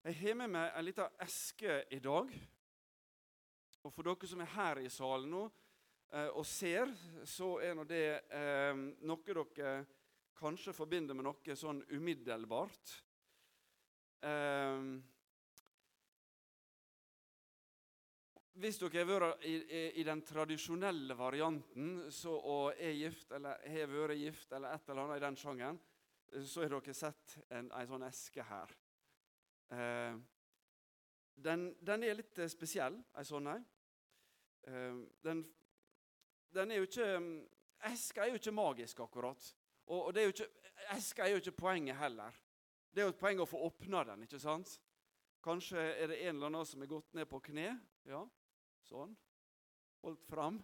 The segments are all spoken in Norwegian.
Jeg har med meg en liten eske i dag. Og for dere som er her i salen nå eh, og ser, så er nå det eh, noe dere kanskje forbinder med noe sånn umiddelbart. Eh, hvis dere har vært i, i, i, den tradisjonelle varianten så, og er gift eller har vært gift eller et eller annet i den sjangeren, så har dere sett en, en sånn eske her. Eh, den, den, er litt eh, spesiell, ei sånn ei. Eh, den, den, er jo ikke Eska er jo ikke magisk, akkurat. Og, og er ikke, eska er jo ikke poenget heller. Det er jo et poeng å få åpna den, ikke sant? Kanskje er det en eller annen som er gått ned på kne. Ja, sånn. Holdt fram.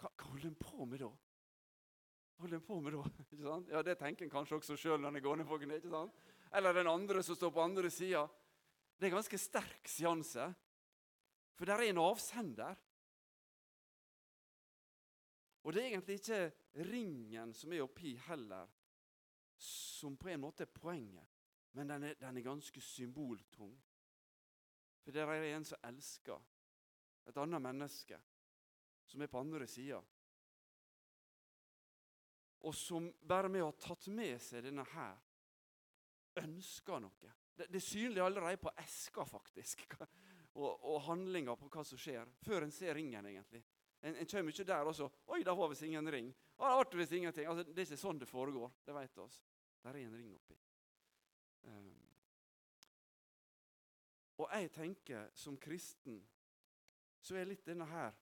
Hva, hva holder en på med da? Holder en på med da? Ikke sant? Ja, Det tenker en kanskje også sjøl når en går ned på kne. ikke sant? eller den andre som står på andre sida. Det er en ganske sterk seanse. For det er en avsender. Og det er egentlig ikke ringen som er oppi heller, som på en måte er poenget. Men den er, den er ganske symboltung. For det er en som elsker et annet menneske, som er på andre sida. Og som bare med å ha tatt med seg denne her, ønsker noe. Det, det er synlig allerede på eska, faktisk, og, og handlinga på hva som skjer, før en ser ringen, egentlig. En, en kommer ikke der og så 'Oi, der var visst ingen ring.' Ah, det ble ingenting. Altså, det er ikke sånn det foregår. Det vet oss. Der er en ring oppi. Um, og jeg tenker, som kristen, så er litt denne her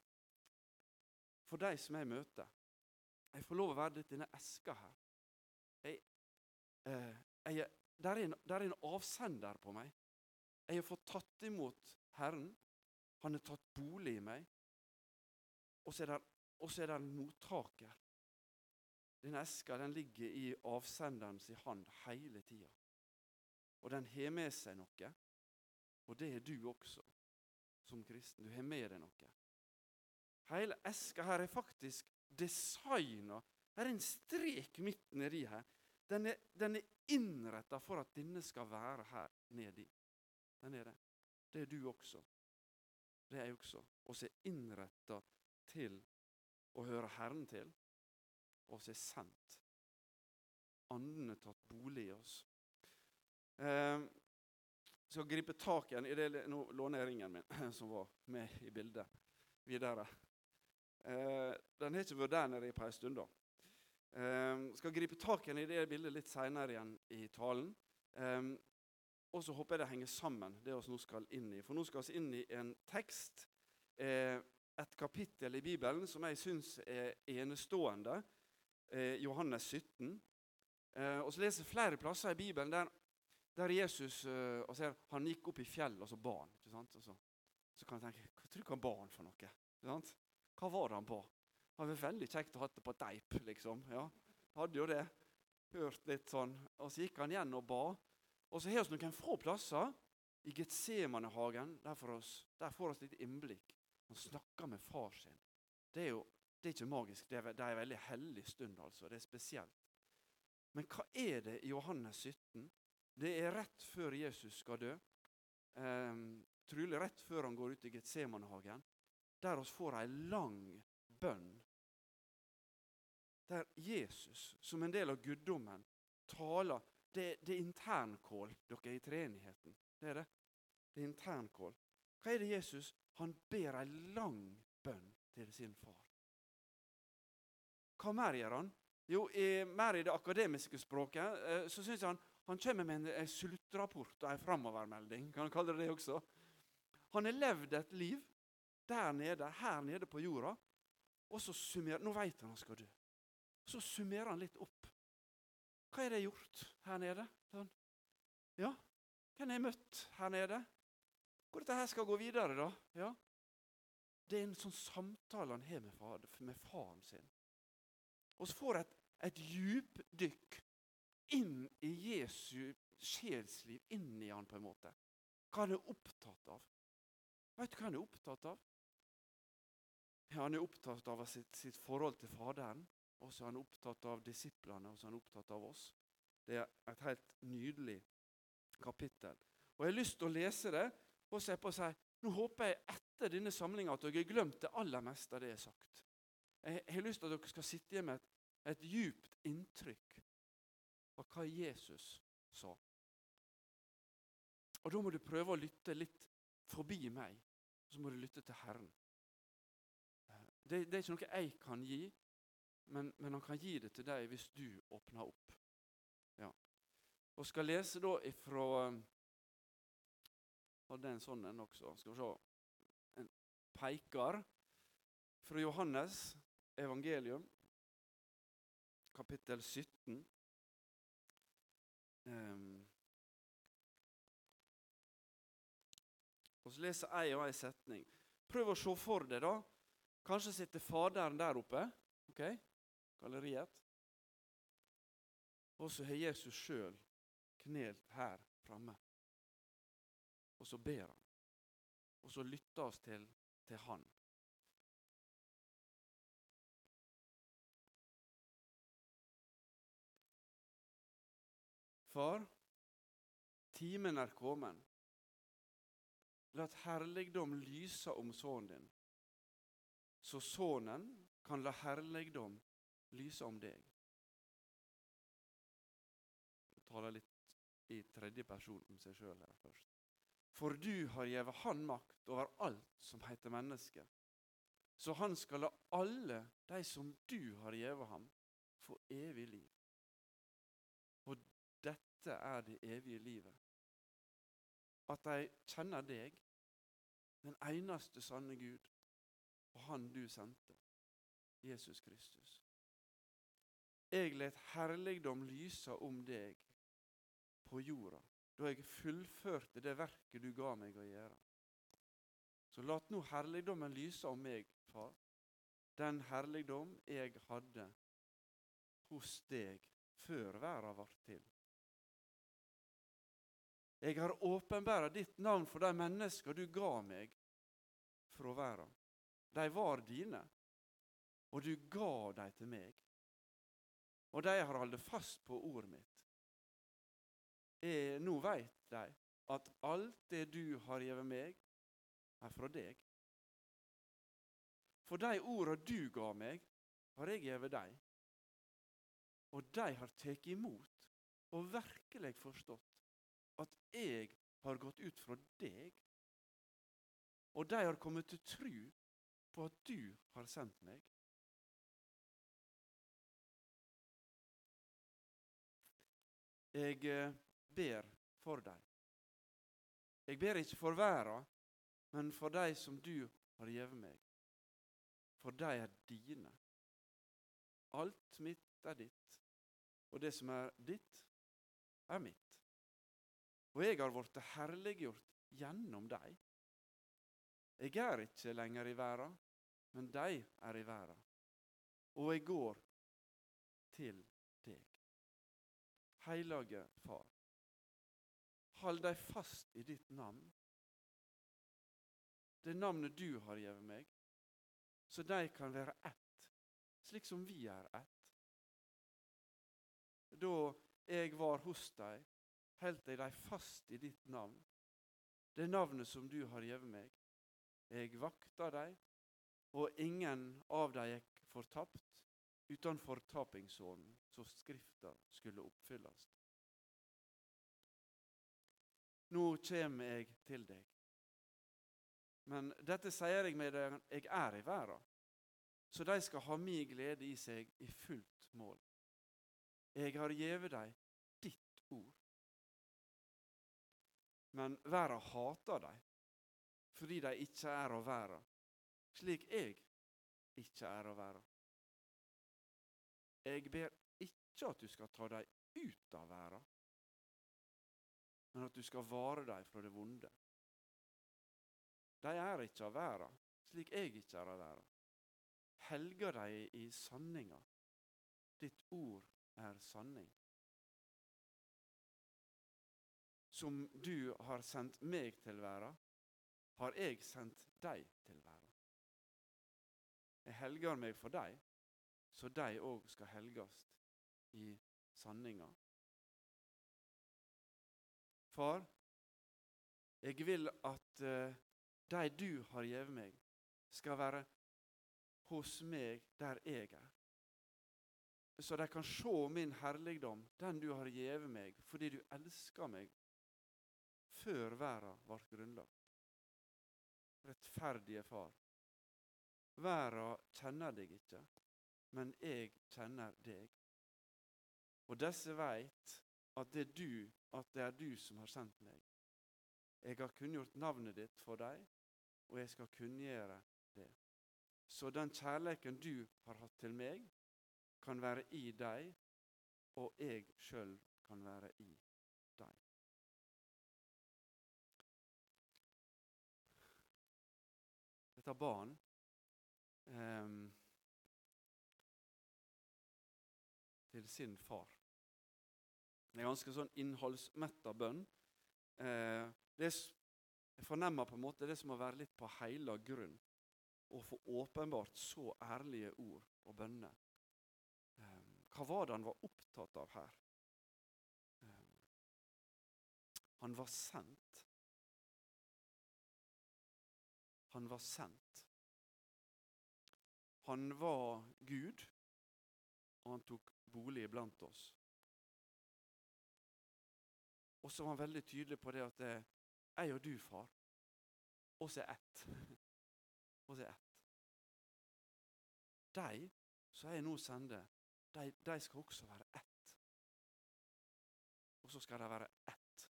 For de som jeg møter Jeg får lov å være litt denne eska her. Jeg, eh, jeg, der er, en, der er en avsender på meg. Jeg har fått tatt imot Herren. Han har tatt bolig i meg. Og så er, det en mottaker. Denne eska den ligger i avsenderens hand hele tida. Og den har med seg noe. Og det er du også, som kristen. Du har med deg noe. Hele eska her er faktisk designa. Det er en strek midt nedi her. Den er, den er innretta for at denne skal være her nedi. Den er det. Det er du også. Det er jeg også. Og så er innretta til å høre Herren til, og så er sendt. Anden er tatt bolig i oss. Eh, skal gripe tak i det Nå låner jeg ringen min, som var med i bildet, videre. Eh, den har ikke vært der nede på en stund. da. Eh, skal gripe tak i det bildet litt seinere igjen i talen. Eh, og så håper jeg det henger sammen, det vi nå skal inn i. For nå skal vi inn i en tekst, eh, et kapittel i Bibelen, som jeg syns er enestående. Eh, Johannes 17. Eh, og så leser flere plasser i Bibelen der, der Jesus altså, han gikk opp i fjellet og så ba han. ikke sant? Så, så, kan jeg tenke Hva tror du han ba han for noe? Hva var han ba? Det var veldig kjekt å ha det på teip, liksom. Ja, hadde jo det. Hørt litt sånn. Og så gikk han igjen og ba. Og så har vi noen få plasser i Getsemanehagen. Der, får oss, der får vi litt innblikk. Han snakker med far sin. Det er jo det er ikke magisk. Det er, det er en veldig hellig stund. altså. Det er spesielt. Men hva er det i Johannes 17? Det er rett før Jesus skal dø. Eh, trolig rett før han går ut i Getsemanehagen. Der oss får ei lang bønn der Jesus, som en del av guddommen, taler Det, det er internkål dere er i treenigheten. Det er det. Det er internkål. Hva er det Jesus Han ber ei lang bønn til sin far. Hva mer gjør han? Jo, i, mer i det akademiske språket eh, så syns jeg han, han kommer med en, en sluttrapport og en framovermelding. Kan han kalle det det også? Han har levd et liv der nede, her nede på jorda, og så summerer Nå vet han han skal dø. Så summerer han litt opp. Hva er det gjort her nede? Sånn. Ja, hvem har jeg møtt her nede? Hvor dette her skal gå videre, da? Ja. Det er en sånn samtale han har med, far, med faren sin. Og så får et, et djupdykk inn i Jesu sjelsliv, inn i han på en måte. Hva han er opptatt av. Vet du hva han er opptatt av? Han er opptatt av sitt, sitt forhold til Faderen, og så er han opptatt av disiplene og så er han opptatt av oss. Det er et helt nydelig kapittel. Og Jeg har lyst til å lese det og se på og si nå håper jeg etter denne samlinga at dere har glemt det aller meste av det jeg har sagt. Jeg har lyst til at dere skal sitte igjen med et, et djupt inntrykk av hva Jesus sa. Og Da må du prøve å lytte litt forbi meg, og så må du lytte til Herren. Det, det er ikke noe jeg kan gi, men, men, han kan gi det til deg hvis du åpner opp. Ja. Og skal lese da ifra Hadde en sånn en også. Skal vi se. En peker fra Johannes evangelium, kapittel 17. Um, og så leser jeg og ei setning. Prøv å se for deg, da. Kanskje sitter Faderen der oppe. ok? Galleriet. Og så har Jesus sjøl knelt her framme. Og så ber han. Og så lytter oss til, til han. Far, timen er kommet. La herligdom lyse om sønnen din, så sønnen kan la herligdom lyse om deg. Jeg taler litt i tredje person om seg sjøl her først. For du har gjeve han makt over alt som heter menneske, så han skal la alle de som du har gjeve ham, få evig liv. Og dette er det evige livet. At de kjenner deg, den eneste sanne Gud, og Han du sendte, Jesus Kristus. Jeg let herligdom lyse om deg på jorda, da jeg fullførte det verket du ga meg å gjøre. Så lat nå herligdommen lyse om meg, far, den herligdom jeg hadde hos deg før verda ble til. Jeg har åpenbæra ditt navn for de mennesker du ga meg fra verden. De var dine, og du ga dem til meg. Og de har holdt fast på ordet mitt. Jeg, nå veit de at alt det du har gitt meg, er fra deg. For de orda du ga meg, har jeg gitt dem. Og de har tatt imot og virkelig forstått at jeg har gått ut fra deg, og de har kommet til tru på at du har sendt meg. Jeg eh, ber for dem. Jeg ber ikke for verden, men for de som du har gitt meg. For de er dine. Alt mitt er ditt, og det som er ditt, er mitt. Og jeg har blitt herliggjort gjennom deg. Jeg er ikke lenger i verden, men de er i verden. Og jeg går til deg. Hellige Far, hold deg fast i ditt navn, det navnet du har gitt meg, så de kan være ett, slik som vi er ett. Da jeg var hos deg, holdt jeg deg fast i ditt navn, det navnet som du har gitt meg. Jeg vakta deg, og ingen av dem gikk fortapt uten fortapingsånden, så Skrifta skulle oppfylles. Nå kommer jeg til deg. Men dette sier jeg med deg, jeg er i verden, så de skal ha mi glede i seg i fullt mål. Jeg har gjeve dem ditt ord. Men verden hater dem fordi de ikke er av verden, slik jeg ikke er av være. Jeg ber ikke at du skal ta dem ut av verden, men at du skal vare dem fra det vonde. De er ikke av verden, slik jeg ikke er av verden. Helga dem i sanninga. Ditt ord er sanning. som du har sendt meg til verden, har jeg sendt deg til verden. Jeg helger meg for deg, så de òg skal helges i sanninga. Far, jeg vil at uh, de du har gitt meg, skal være hos meg der jeg er. Så de kan se min herligdom, den du har gitt meg, fordi du elsker meg før verden ble grunnlagt. Rettferdige Far. Verden kjenner deg ikke, men jeg kjenner deg. Og disse veit at det, er du, at det er du som har sendt meg. Jeg har kunngjort navnet ditt for dem, og jeg skal kunngjøre det. Så den kjærleiken du har hatt til meg, kan være i deg, og jeg sjøl kan være i deg. Dette barn um, til sin far. Det er ganske sånn innholdsmetta bønn. Eh, det jeg fornemmer på en måte det som å være litt på heila grunn. Å få åpenbart så ærlige ord og bønner. Eh, hva var det han var opptatt av her? Eh, han var sendt. Han var sendt. Han var Gud, og han tok bolig blant oss. Og så var han veldig tydelig på det at er jeg og du, far, oss er ett. Oss er ett. De som jeg nå sender, de, de skal også være ett. Og så skal de være ett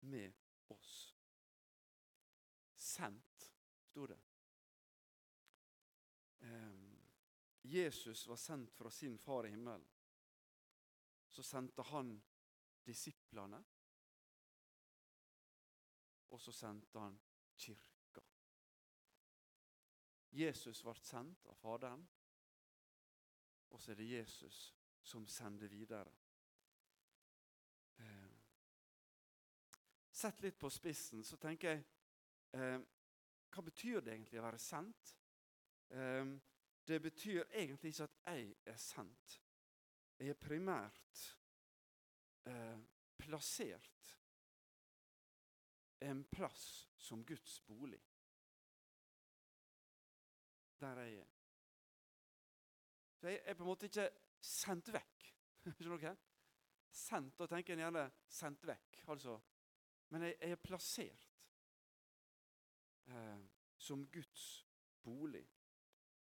med oss. Sendt, sto det. Jesus var sendt fra sin far i himmelen. Så sendte han disiplene og så sendte han kirka. Jesus ble sendt av Faderen, og så er det Jesus som sender videre. Eh, sett litt på spissen, så tenker jeg eh, Hva betyr det egentlig å være sendt? Eh, det betyr egentlig ikke at jeg er sendt. Jeg er primært eh, plassert en plass som Guds bolig. Der er jeg. Så jeg er på en måte ikke sendt vekk. Skjønner dere? Sendt, Da tenker en gjerne sendt vekk, altså. Men jeg, jeg er plassert eh, som Guds bolig.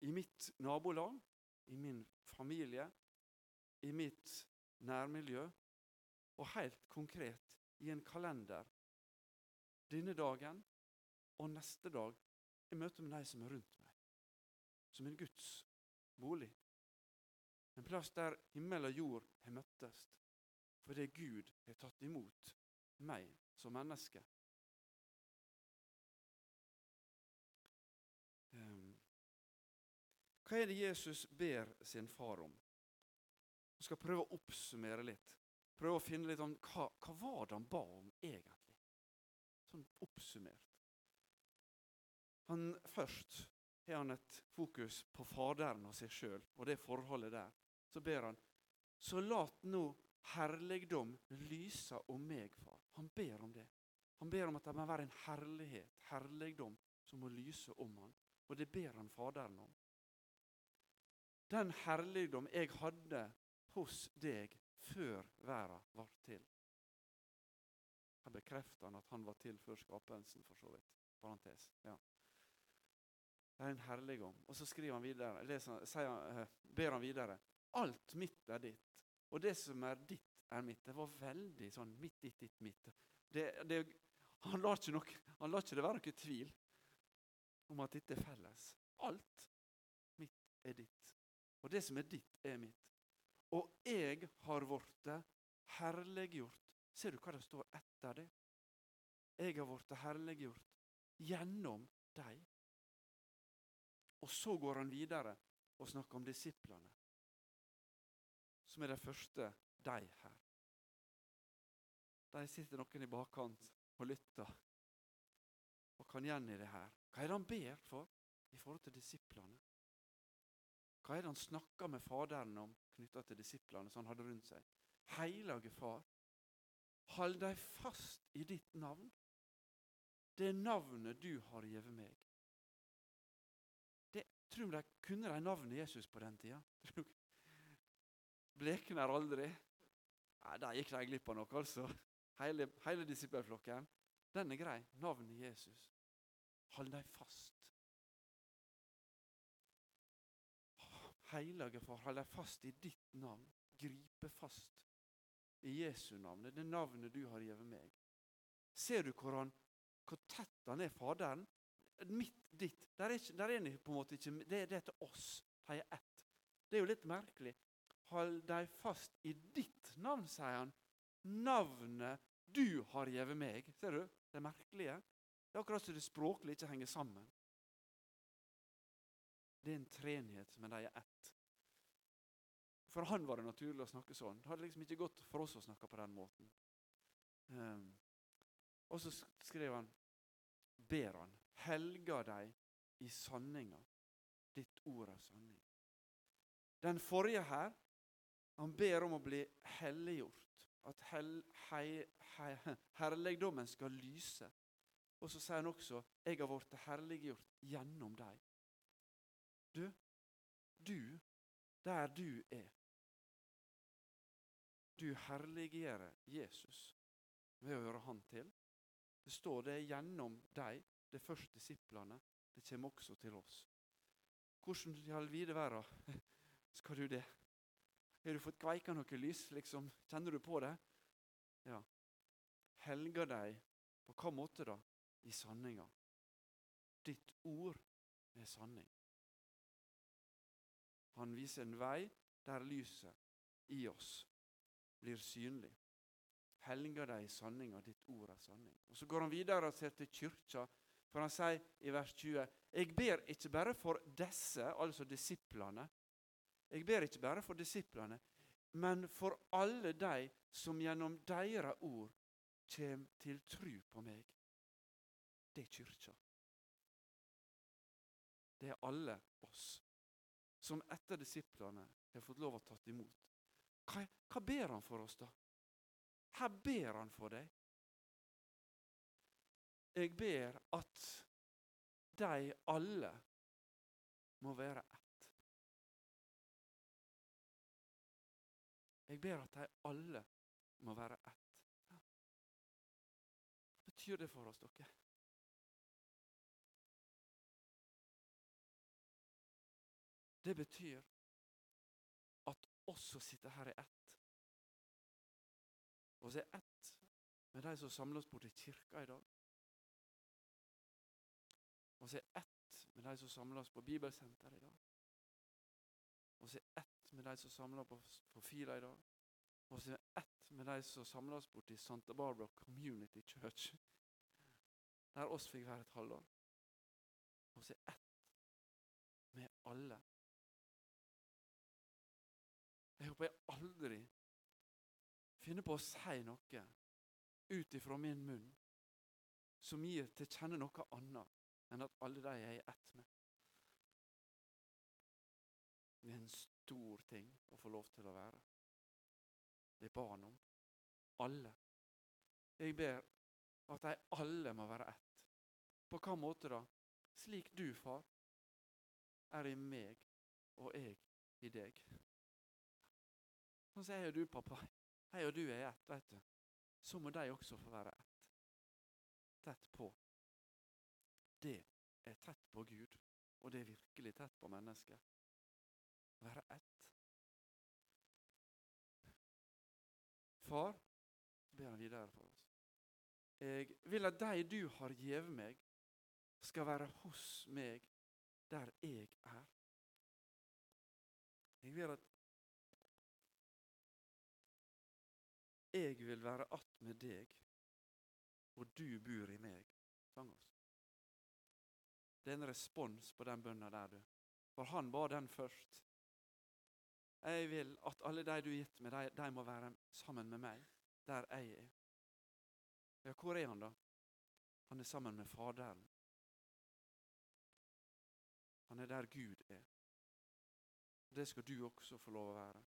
I mitt nabolag, i min familie, i mitt nærmiljø, og helt konkret i en kalender denne dagen og neste dag i møte med de som er rundt meg. Som en Guds bolig. En plass der himmel og jord har møttes. Fordi Gud har tatt imot meg som menneske. Hva er det Jesus ber sin far om? Jeg skal prøve å oppsummere litt. Prøve å finne litt om hva, hva var det han ba om egentlig sånn oppsummert. Han, først har han et fokus på Faderen og seg sjøl og det forholdet der. Så ber han så lat nå herligdom lyse om meg, far. Han ber om det. Han ber om at det må være en herlighet, herligdom, som må lyse om han. Og det ber han Faderen om. Den herligdom jeg hadde hos deg før verden var til. Her bekrefter han at han var til før skapelsen, for så vidt. Parentes. Ja. Det er en herligdom. Og så skriver han videre, leser, han, uh, ber han videre. Alt mitt er ditt, og det som er ditt, er mitt. Det var veldig sånn mitt, ditt, ditt, mitt. Det, det, han, lar ikke nok, han lar ikke det være noe tvil om at dette er felles. Alt mitt er ditt. Og det som er ditt, er mitt. Og jeg har blitt herliggjort Ser du hva det står etter det? Jeg har blitt herliggjort gjennom deg. Og så går han videre og snakker om disiplene, som er det første de her. Der sitter noen i bakkant og lytter og kan gjengi det her. Hva er det han ber for i forhold til disiplene? Hva er det han snakker med Faderen om knytta til disiplene som han hadde rundt seg? Hellige Far, Hold deg fast i ditt navn. Det navnet du har gitt meg. Det, tror de Kunne de navnet Jesus på den tida? Blekner aldri. Nei, Der gikk de glipp av noe, altså. Hele, hele disippelflokken. Den er grei. Navnet Jesus. Hold deg fast. Hellige Far, hold deg fast i ditt navn. Gripe fast i Jesu navn. Det navnet du har gitt meg. Ser du hvor, han, hvor tett han er Faderen? Mitt, ditt. Der er, ikke, der er på en måte ikke Det, det er til oss. De er ett. Det er jo litt merkelig. Hold deg fast i ditt navn, sier han. Navnet du har gitt meg. Ser du? Det er merkelige. Det er akkurat som det språklig ikke henger sammen. Det er en trenhet, men de er ett. For han var det naturlig å snakke sånn. Det hadde liksom ikke gått for oss å snakke på den måten. Um, og så skrev han, ber han, helga deg i sanninga. Ditt ord er sanning. Den forrige her, han ber om å bli helliggjort. At hel, hei, hei, herligdommen skal lyse. Og så sier han også 'Jeg har blitt herliggjort gjennom deg'. Du, du, der du er Du herliggjøre Jesus ved å høre Han til. Det står det gjennom deg, de første disiplene. Det kommer også til oss. Hvordan i all vide verden skal du det? Har du fått kveika noe lys? liksom? Kjenner du på det? Ja. Helga deg på hva måte, da? I sanninga. Ditt ord er sanning. Han viser en vei der lyset i oss blir synlig. Helliger deg i sanninga, ditt ord er sanning. Og Så går han videre og ser til kyrkja, for han sier i vers 20.: Jeg ber ikke bare for disse, altså disiplene. Jeg ber ikke bare for disiplene, men for alle de som gjennom deres ord kommer til tru på meg. Det er kyrkja. Det er alle oss som etter disiplene har fått lov å tatt imot. Hva, hva ber han for oss, da? Her ber han for deg. Jeg ber at de alle må være ett. Jeg ber at de alle må være ett. Hva betyr det for oss, dere? Det betyr oss som sitter her, i ett. Og så er ett med de som samler oss borte i kirka i dag. Og så er ett med de som samler oss på Bibelsenteret i dag. Og så er ett med de som samler på, på Fila i dag. Og så er ett med de som samler oss borte i Santa Barbara Community Church. Der oss fikk være et halvår. Og så er ett med alle jeg håper jeg aldri finner på å si noe ut ifra min munn som gir til kjenne noe annet enn at alle de jeg er ett med. Det er en stor ting å få lov til å være. Det er barn om. Alle. Jeg ber at de alle må være ett. På hva måte da? Slik du, far, er i meg og jeg i deg. Sånn sier jo du, pappa. Jeg og du er ett, vet du. Så må de også få være ett. Tett på. Det er tett på Gud, og det er virkelig tett på mennesket. Være ett. Far, ber han videre for oss. Jeg vil at de du har gjeve meg, skal være hos meg der jeg er. Jeg vil at Jeg vil være att med deg, og du bor i meg. Sang oss. Det er en respons på den bønna der, du. For han ba den først. Jeg vil at alle de du har gitt meg, de, de må være sammen med meg der jeg er. Ja, hvor er han, da? Han er sammen med Faderen. Han er der Gud er. Det skal du også få lov å være.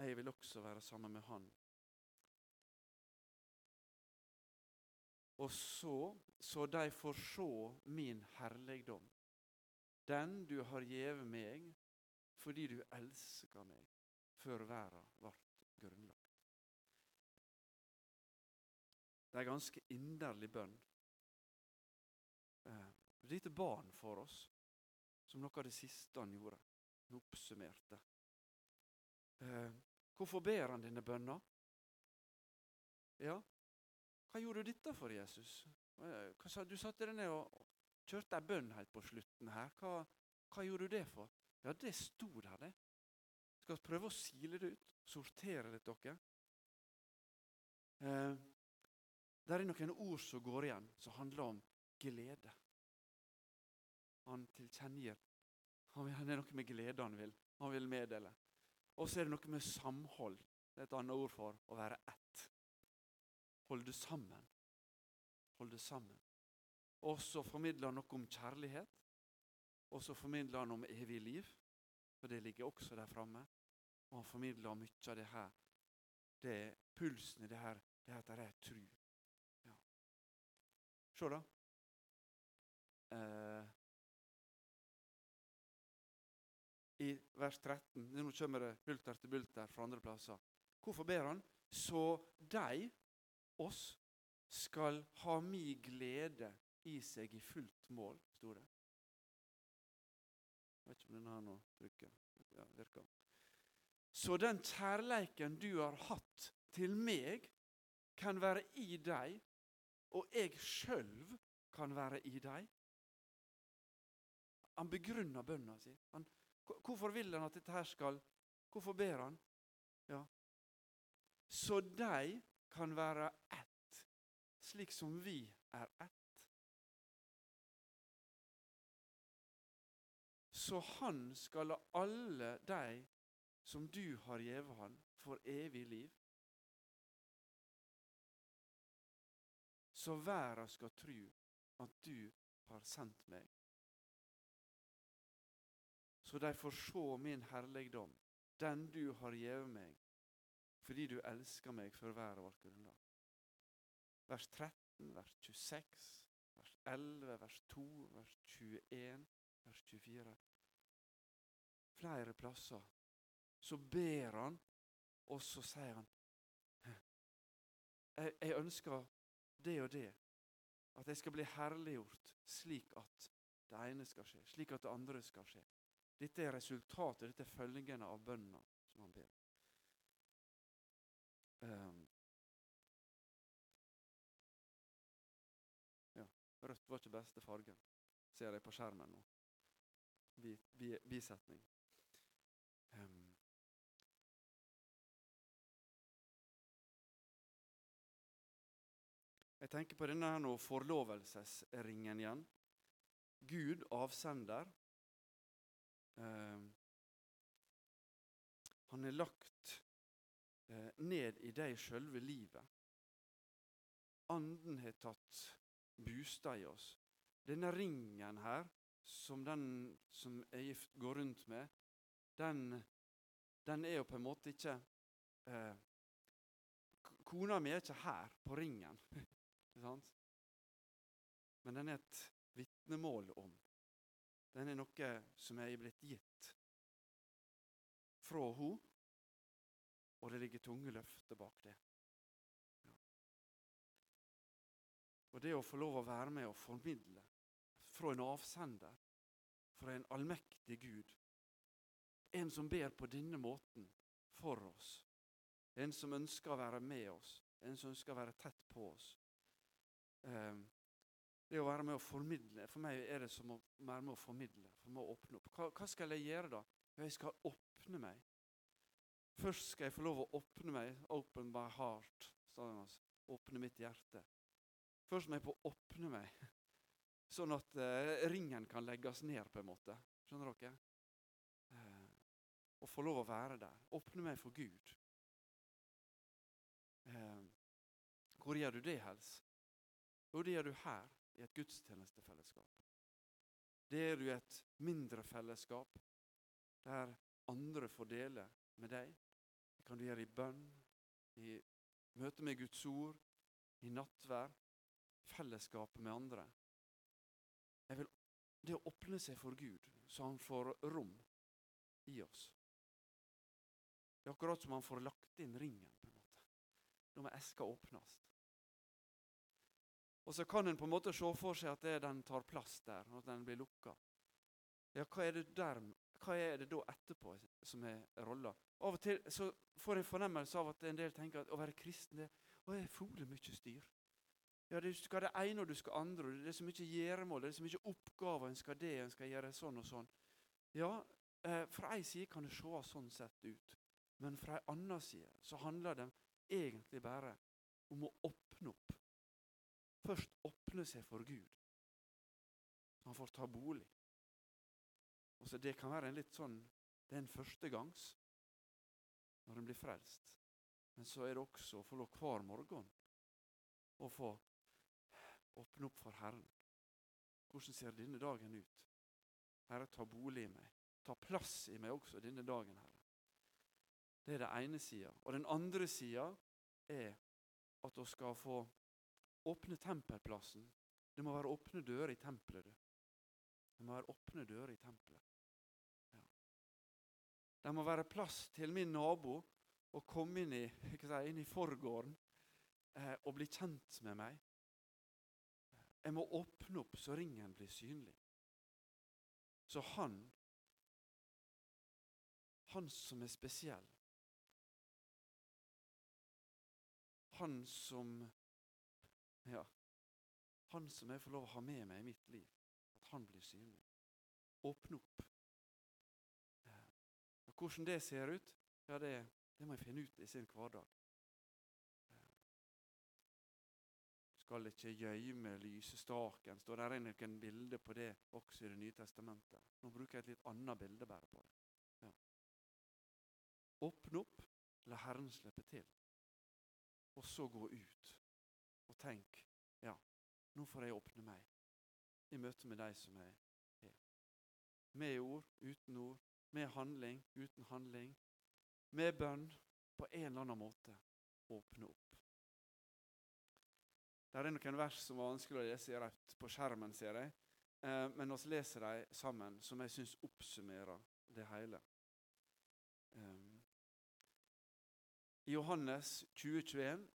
Jeg vil også være sammen med han. Og så, så de får se min herligdom, den du har gjeve meg, fordi du elska meg før verda vart grunnlagt. Det er en ganske inderlig bønn. Eh, Dette barn for oss som noe av det siste han gjorde. Han oppsummerte. Eh, Hvorfor ber han denne bønna? Ja, hva gjorde du dette for, Jesus? Eh, du satte deg ned og kjørte ei bønn helt på slutten her. Hva, hva gjorde du det for? Ja, det sto der, det. Skal prøve å sile det ut, sortere til dere. Eh, det er noen ord som går igjen, som handler om glede. Han tilkjennegir. Han, er noe med glede han vil. Han vil meddele. Og så er det noe med samhold. Det er et annet ord for å være ett. Holde sammen. Holde sammen. Og så formidler han noe om kjærlighet. Og så formidler han om evig liv, for det ligger også der framme. Og han formidler mye av det her. Det er pulsen i det her, det heter det tru. Ja. Se, da. Eh, I vers 13 Nå kommer det bulter til bulter fra andre plasser. Hvorfor ber han? Så de, oss, skal ha mi glede i seg i fullt mål, sto det. Jeg vet ikke om denne her nå trykker. Ja, virker. Så den kjærleiken du har hatt til meg, kan være i deg, og jeg sjøl kan være i deg. Han begrunner bønna si. Han, hvorfor vil han at dette her skal Hvorfor ber han? Ja. Så de kan være ett, slik som vi er ett. Så han skal la alle de som du har gjeve han, for evig liv. Så verda skal tru at du har sendt meg. Så de får se min herligdom, den du har gjeve meg, fordi du elsker meg før hver ble grunnlag. Vers 13, vers 26, vers 11, vers 2, vers 21, vers 24 flere plasser, så ber han, og så sier han jeg, jeg ønsker det og det. At jeg skal bli herliggjort slik at det ene skal skje, slik at det andre skal skje. Dette er resultatet, dette er følgene av bønna som han ber. Um, ja, rødt var ikke beste fargen, ser jeg på skjermen nå. Bi, bi, bisetning. Um, jeg tenker på denne her forlovelsesringen igjen. Gud, avsender. Um, han er lagt uh, ned i deg sjølve livet. Anden har tatt bostad i oss. Denne ringen her, som den som er gift, går rundt med, den, den er jo på en måte ikke eh, Kona mi er ikke her på ringen, men den er et vitnemål om. Den er noe som er blitt gitt fra henne, og det ligger tunge løfter bak det. Og det å få lov å være med og formidle fra en avsender, fra en allmektig Gud, en som ber på denne måten for oss. En som ønsker å være med oss. En som ønsker å være tett på oss. Eh, det å være med å formidle For meg er det som å være med å formidle. For meg å åpne opp. Hva, hva skal jeg gjøre da? Jeg skal åpne meg. Først skal jeg få lov å åpne meg. Open my heart. Åpne mitt hjerte. Først må jeg få åpne meg, sånn at uh, ringen kan legges ned. på en måte. Skjønner dere? og få lov å være der. Åpne meg for Gud. Eh, hvor gjør du det helst? Jo, det gjør du her, i et gudstjenestefellesskap. Det er du i et mindre fellesskap, der andre får dele med deg. Det kan du gjøre i bønn, i møte med Guds ord, i nattvær. fellesskapet med andre. Vil, det å åpne seg for Gud, så han får rom i oss. Det er akkurat som han får lagt inn ringen. på en måte. Må eska åpnes. Og så kan en på en måte se for seg at det, den tar plass der, at den blir lukka. Ja, hva er, det der, hva er det da etterpå som er rolla? Av og til så får jeg fornemmelse av at en del tenker at å være kristen det, å, er fole mye styr. Ja, Du skal det ene og du skal andre. og Det er så mye gjøremål, det er så mye oppgaver. En skal det, en skal gjøre sånn og sånn. Ja, eh, Fra ei side kan det se sånn sett ut, men fra ei anna side så handler det egentlig bare om å åpne opp. Først åpne seg for Gud, så han får ta bolig. Og så Det kan være en litt sånn Det er en førstegangs når en blir frelst. Men så er det også å få lov hver morgen å få åpne opp for Herren. Hvordan ser denne dagen ut? Herre, ta bolig i meg. Ta plass i meg også denne dagen, Herre. Det er det ene sida. Og den andre sida er at vi skal få åpne tempelplassen. Det må være åpne dører i tempelet. Det må være åpne dører i tempelet. Det må være plass til min nabo å komme inn i, si, inn i forgården eh, og bli kjent med meg. Jeg må åpne opp så ringen blir synlig. Så han, han som er spesiell, han som Ja, han som jeg får lov å ha med meg i mitt liv, at han blir synlig. Åpne opp. Og Hvordan det ser ut, ja, det, det må jeg finne ut i sin hverdag. Du skal ikke gjøyme lysestaken. Står er noen bilder på det også i Det nye testamentet. Nå bruker jeg et litt annet bilde bare på det. Ja. Åpne opp, la Herren slippe til. Og så gå ut og tenk ja, nå får jeg åpne meg i møte med de som jeg er. Med ord, uten ord, med handling, uten handling, med bønn, på en eller annen måte åpne opp. Det er noen vers som var vanskelig å lese rett på skjermen, ser jeg. Eh, men vi leser dem sammen, som jeg syns oppsummerer det hele. Eh, I Johannes 2021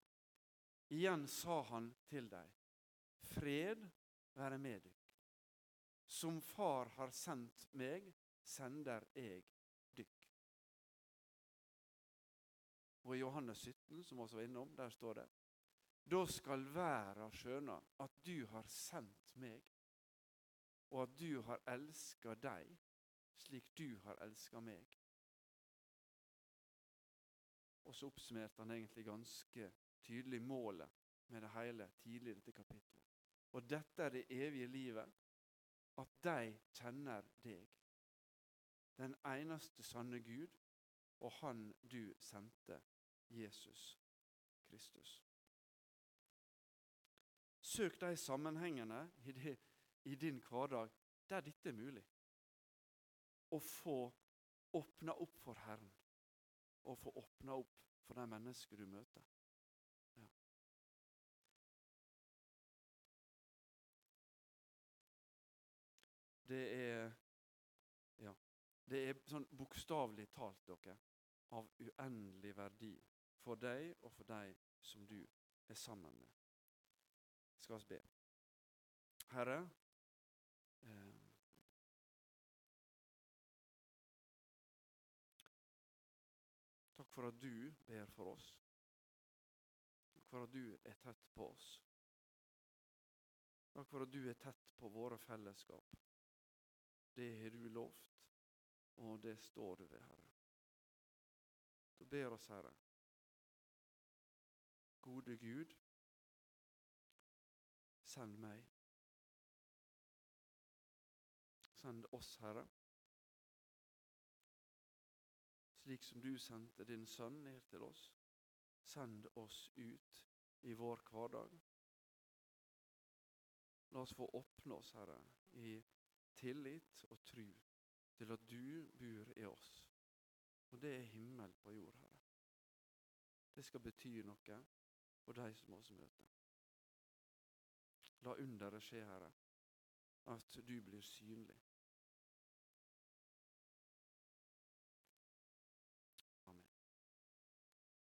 igjen sa han til dem, fred være med dykk. Som Far har sendt meg, sender jeg dykk. Og I Johannes 17, som vi var innom, der står det Da skal verda skjønne at du har sendt meg, og at du har elska deg slik du har elska meg. Og så oppsummerte han egentlig ganske tydelig målet med det hele tidlig i dette kapitlet. Og dette er det evige livet, at de kjenner deg, den eneste sanne Gud, og Han du sendte, Jesus Kristus. Søk de sammenhengene i, det, i din hverdag der dette er mulig. Å få åpna opp for Herren, og få åpna opp for de mennesker du møter. Det er Ja. det er sånn bokstavelig talt, dere, av uendelig verdi for deg og for deg som du er sammen med. Skal vi be. Herre, eh, takk for at du ber for oss. Takk for at du er tett på oss. Takk for at du er tett på våre fellesskap. Det har du lovt. Og det står du ved, Herre. Du ber oss, Herre. Gode Gud, send meg. Send oss, Herre. Slik som du sendte din sønn ned til oss. Send oss ut i vår hverdag. La oss få åpne oss, Herre, i tillit og tru til at du bor i oss. Og det er himmel på jord, Herre. Det skal bety noe for de som oss møter. La underet skje, Herre. At du blir synlig.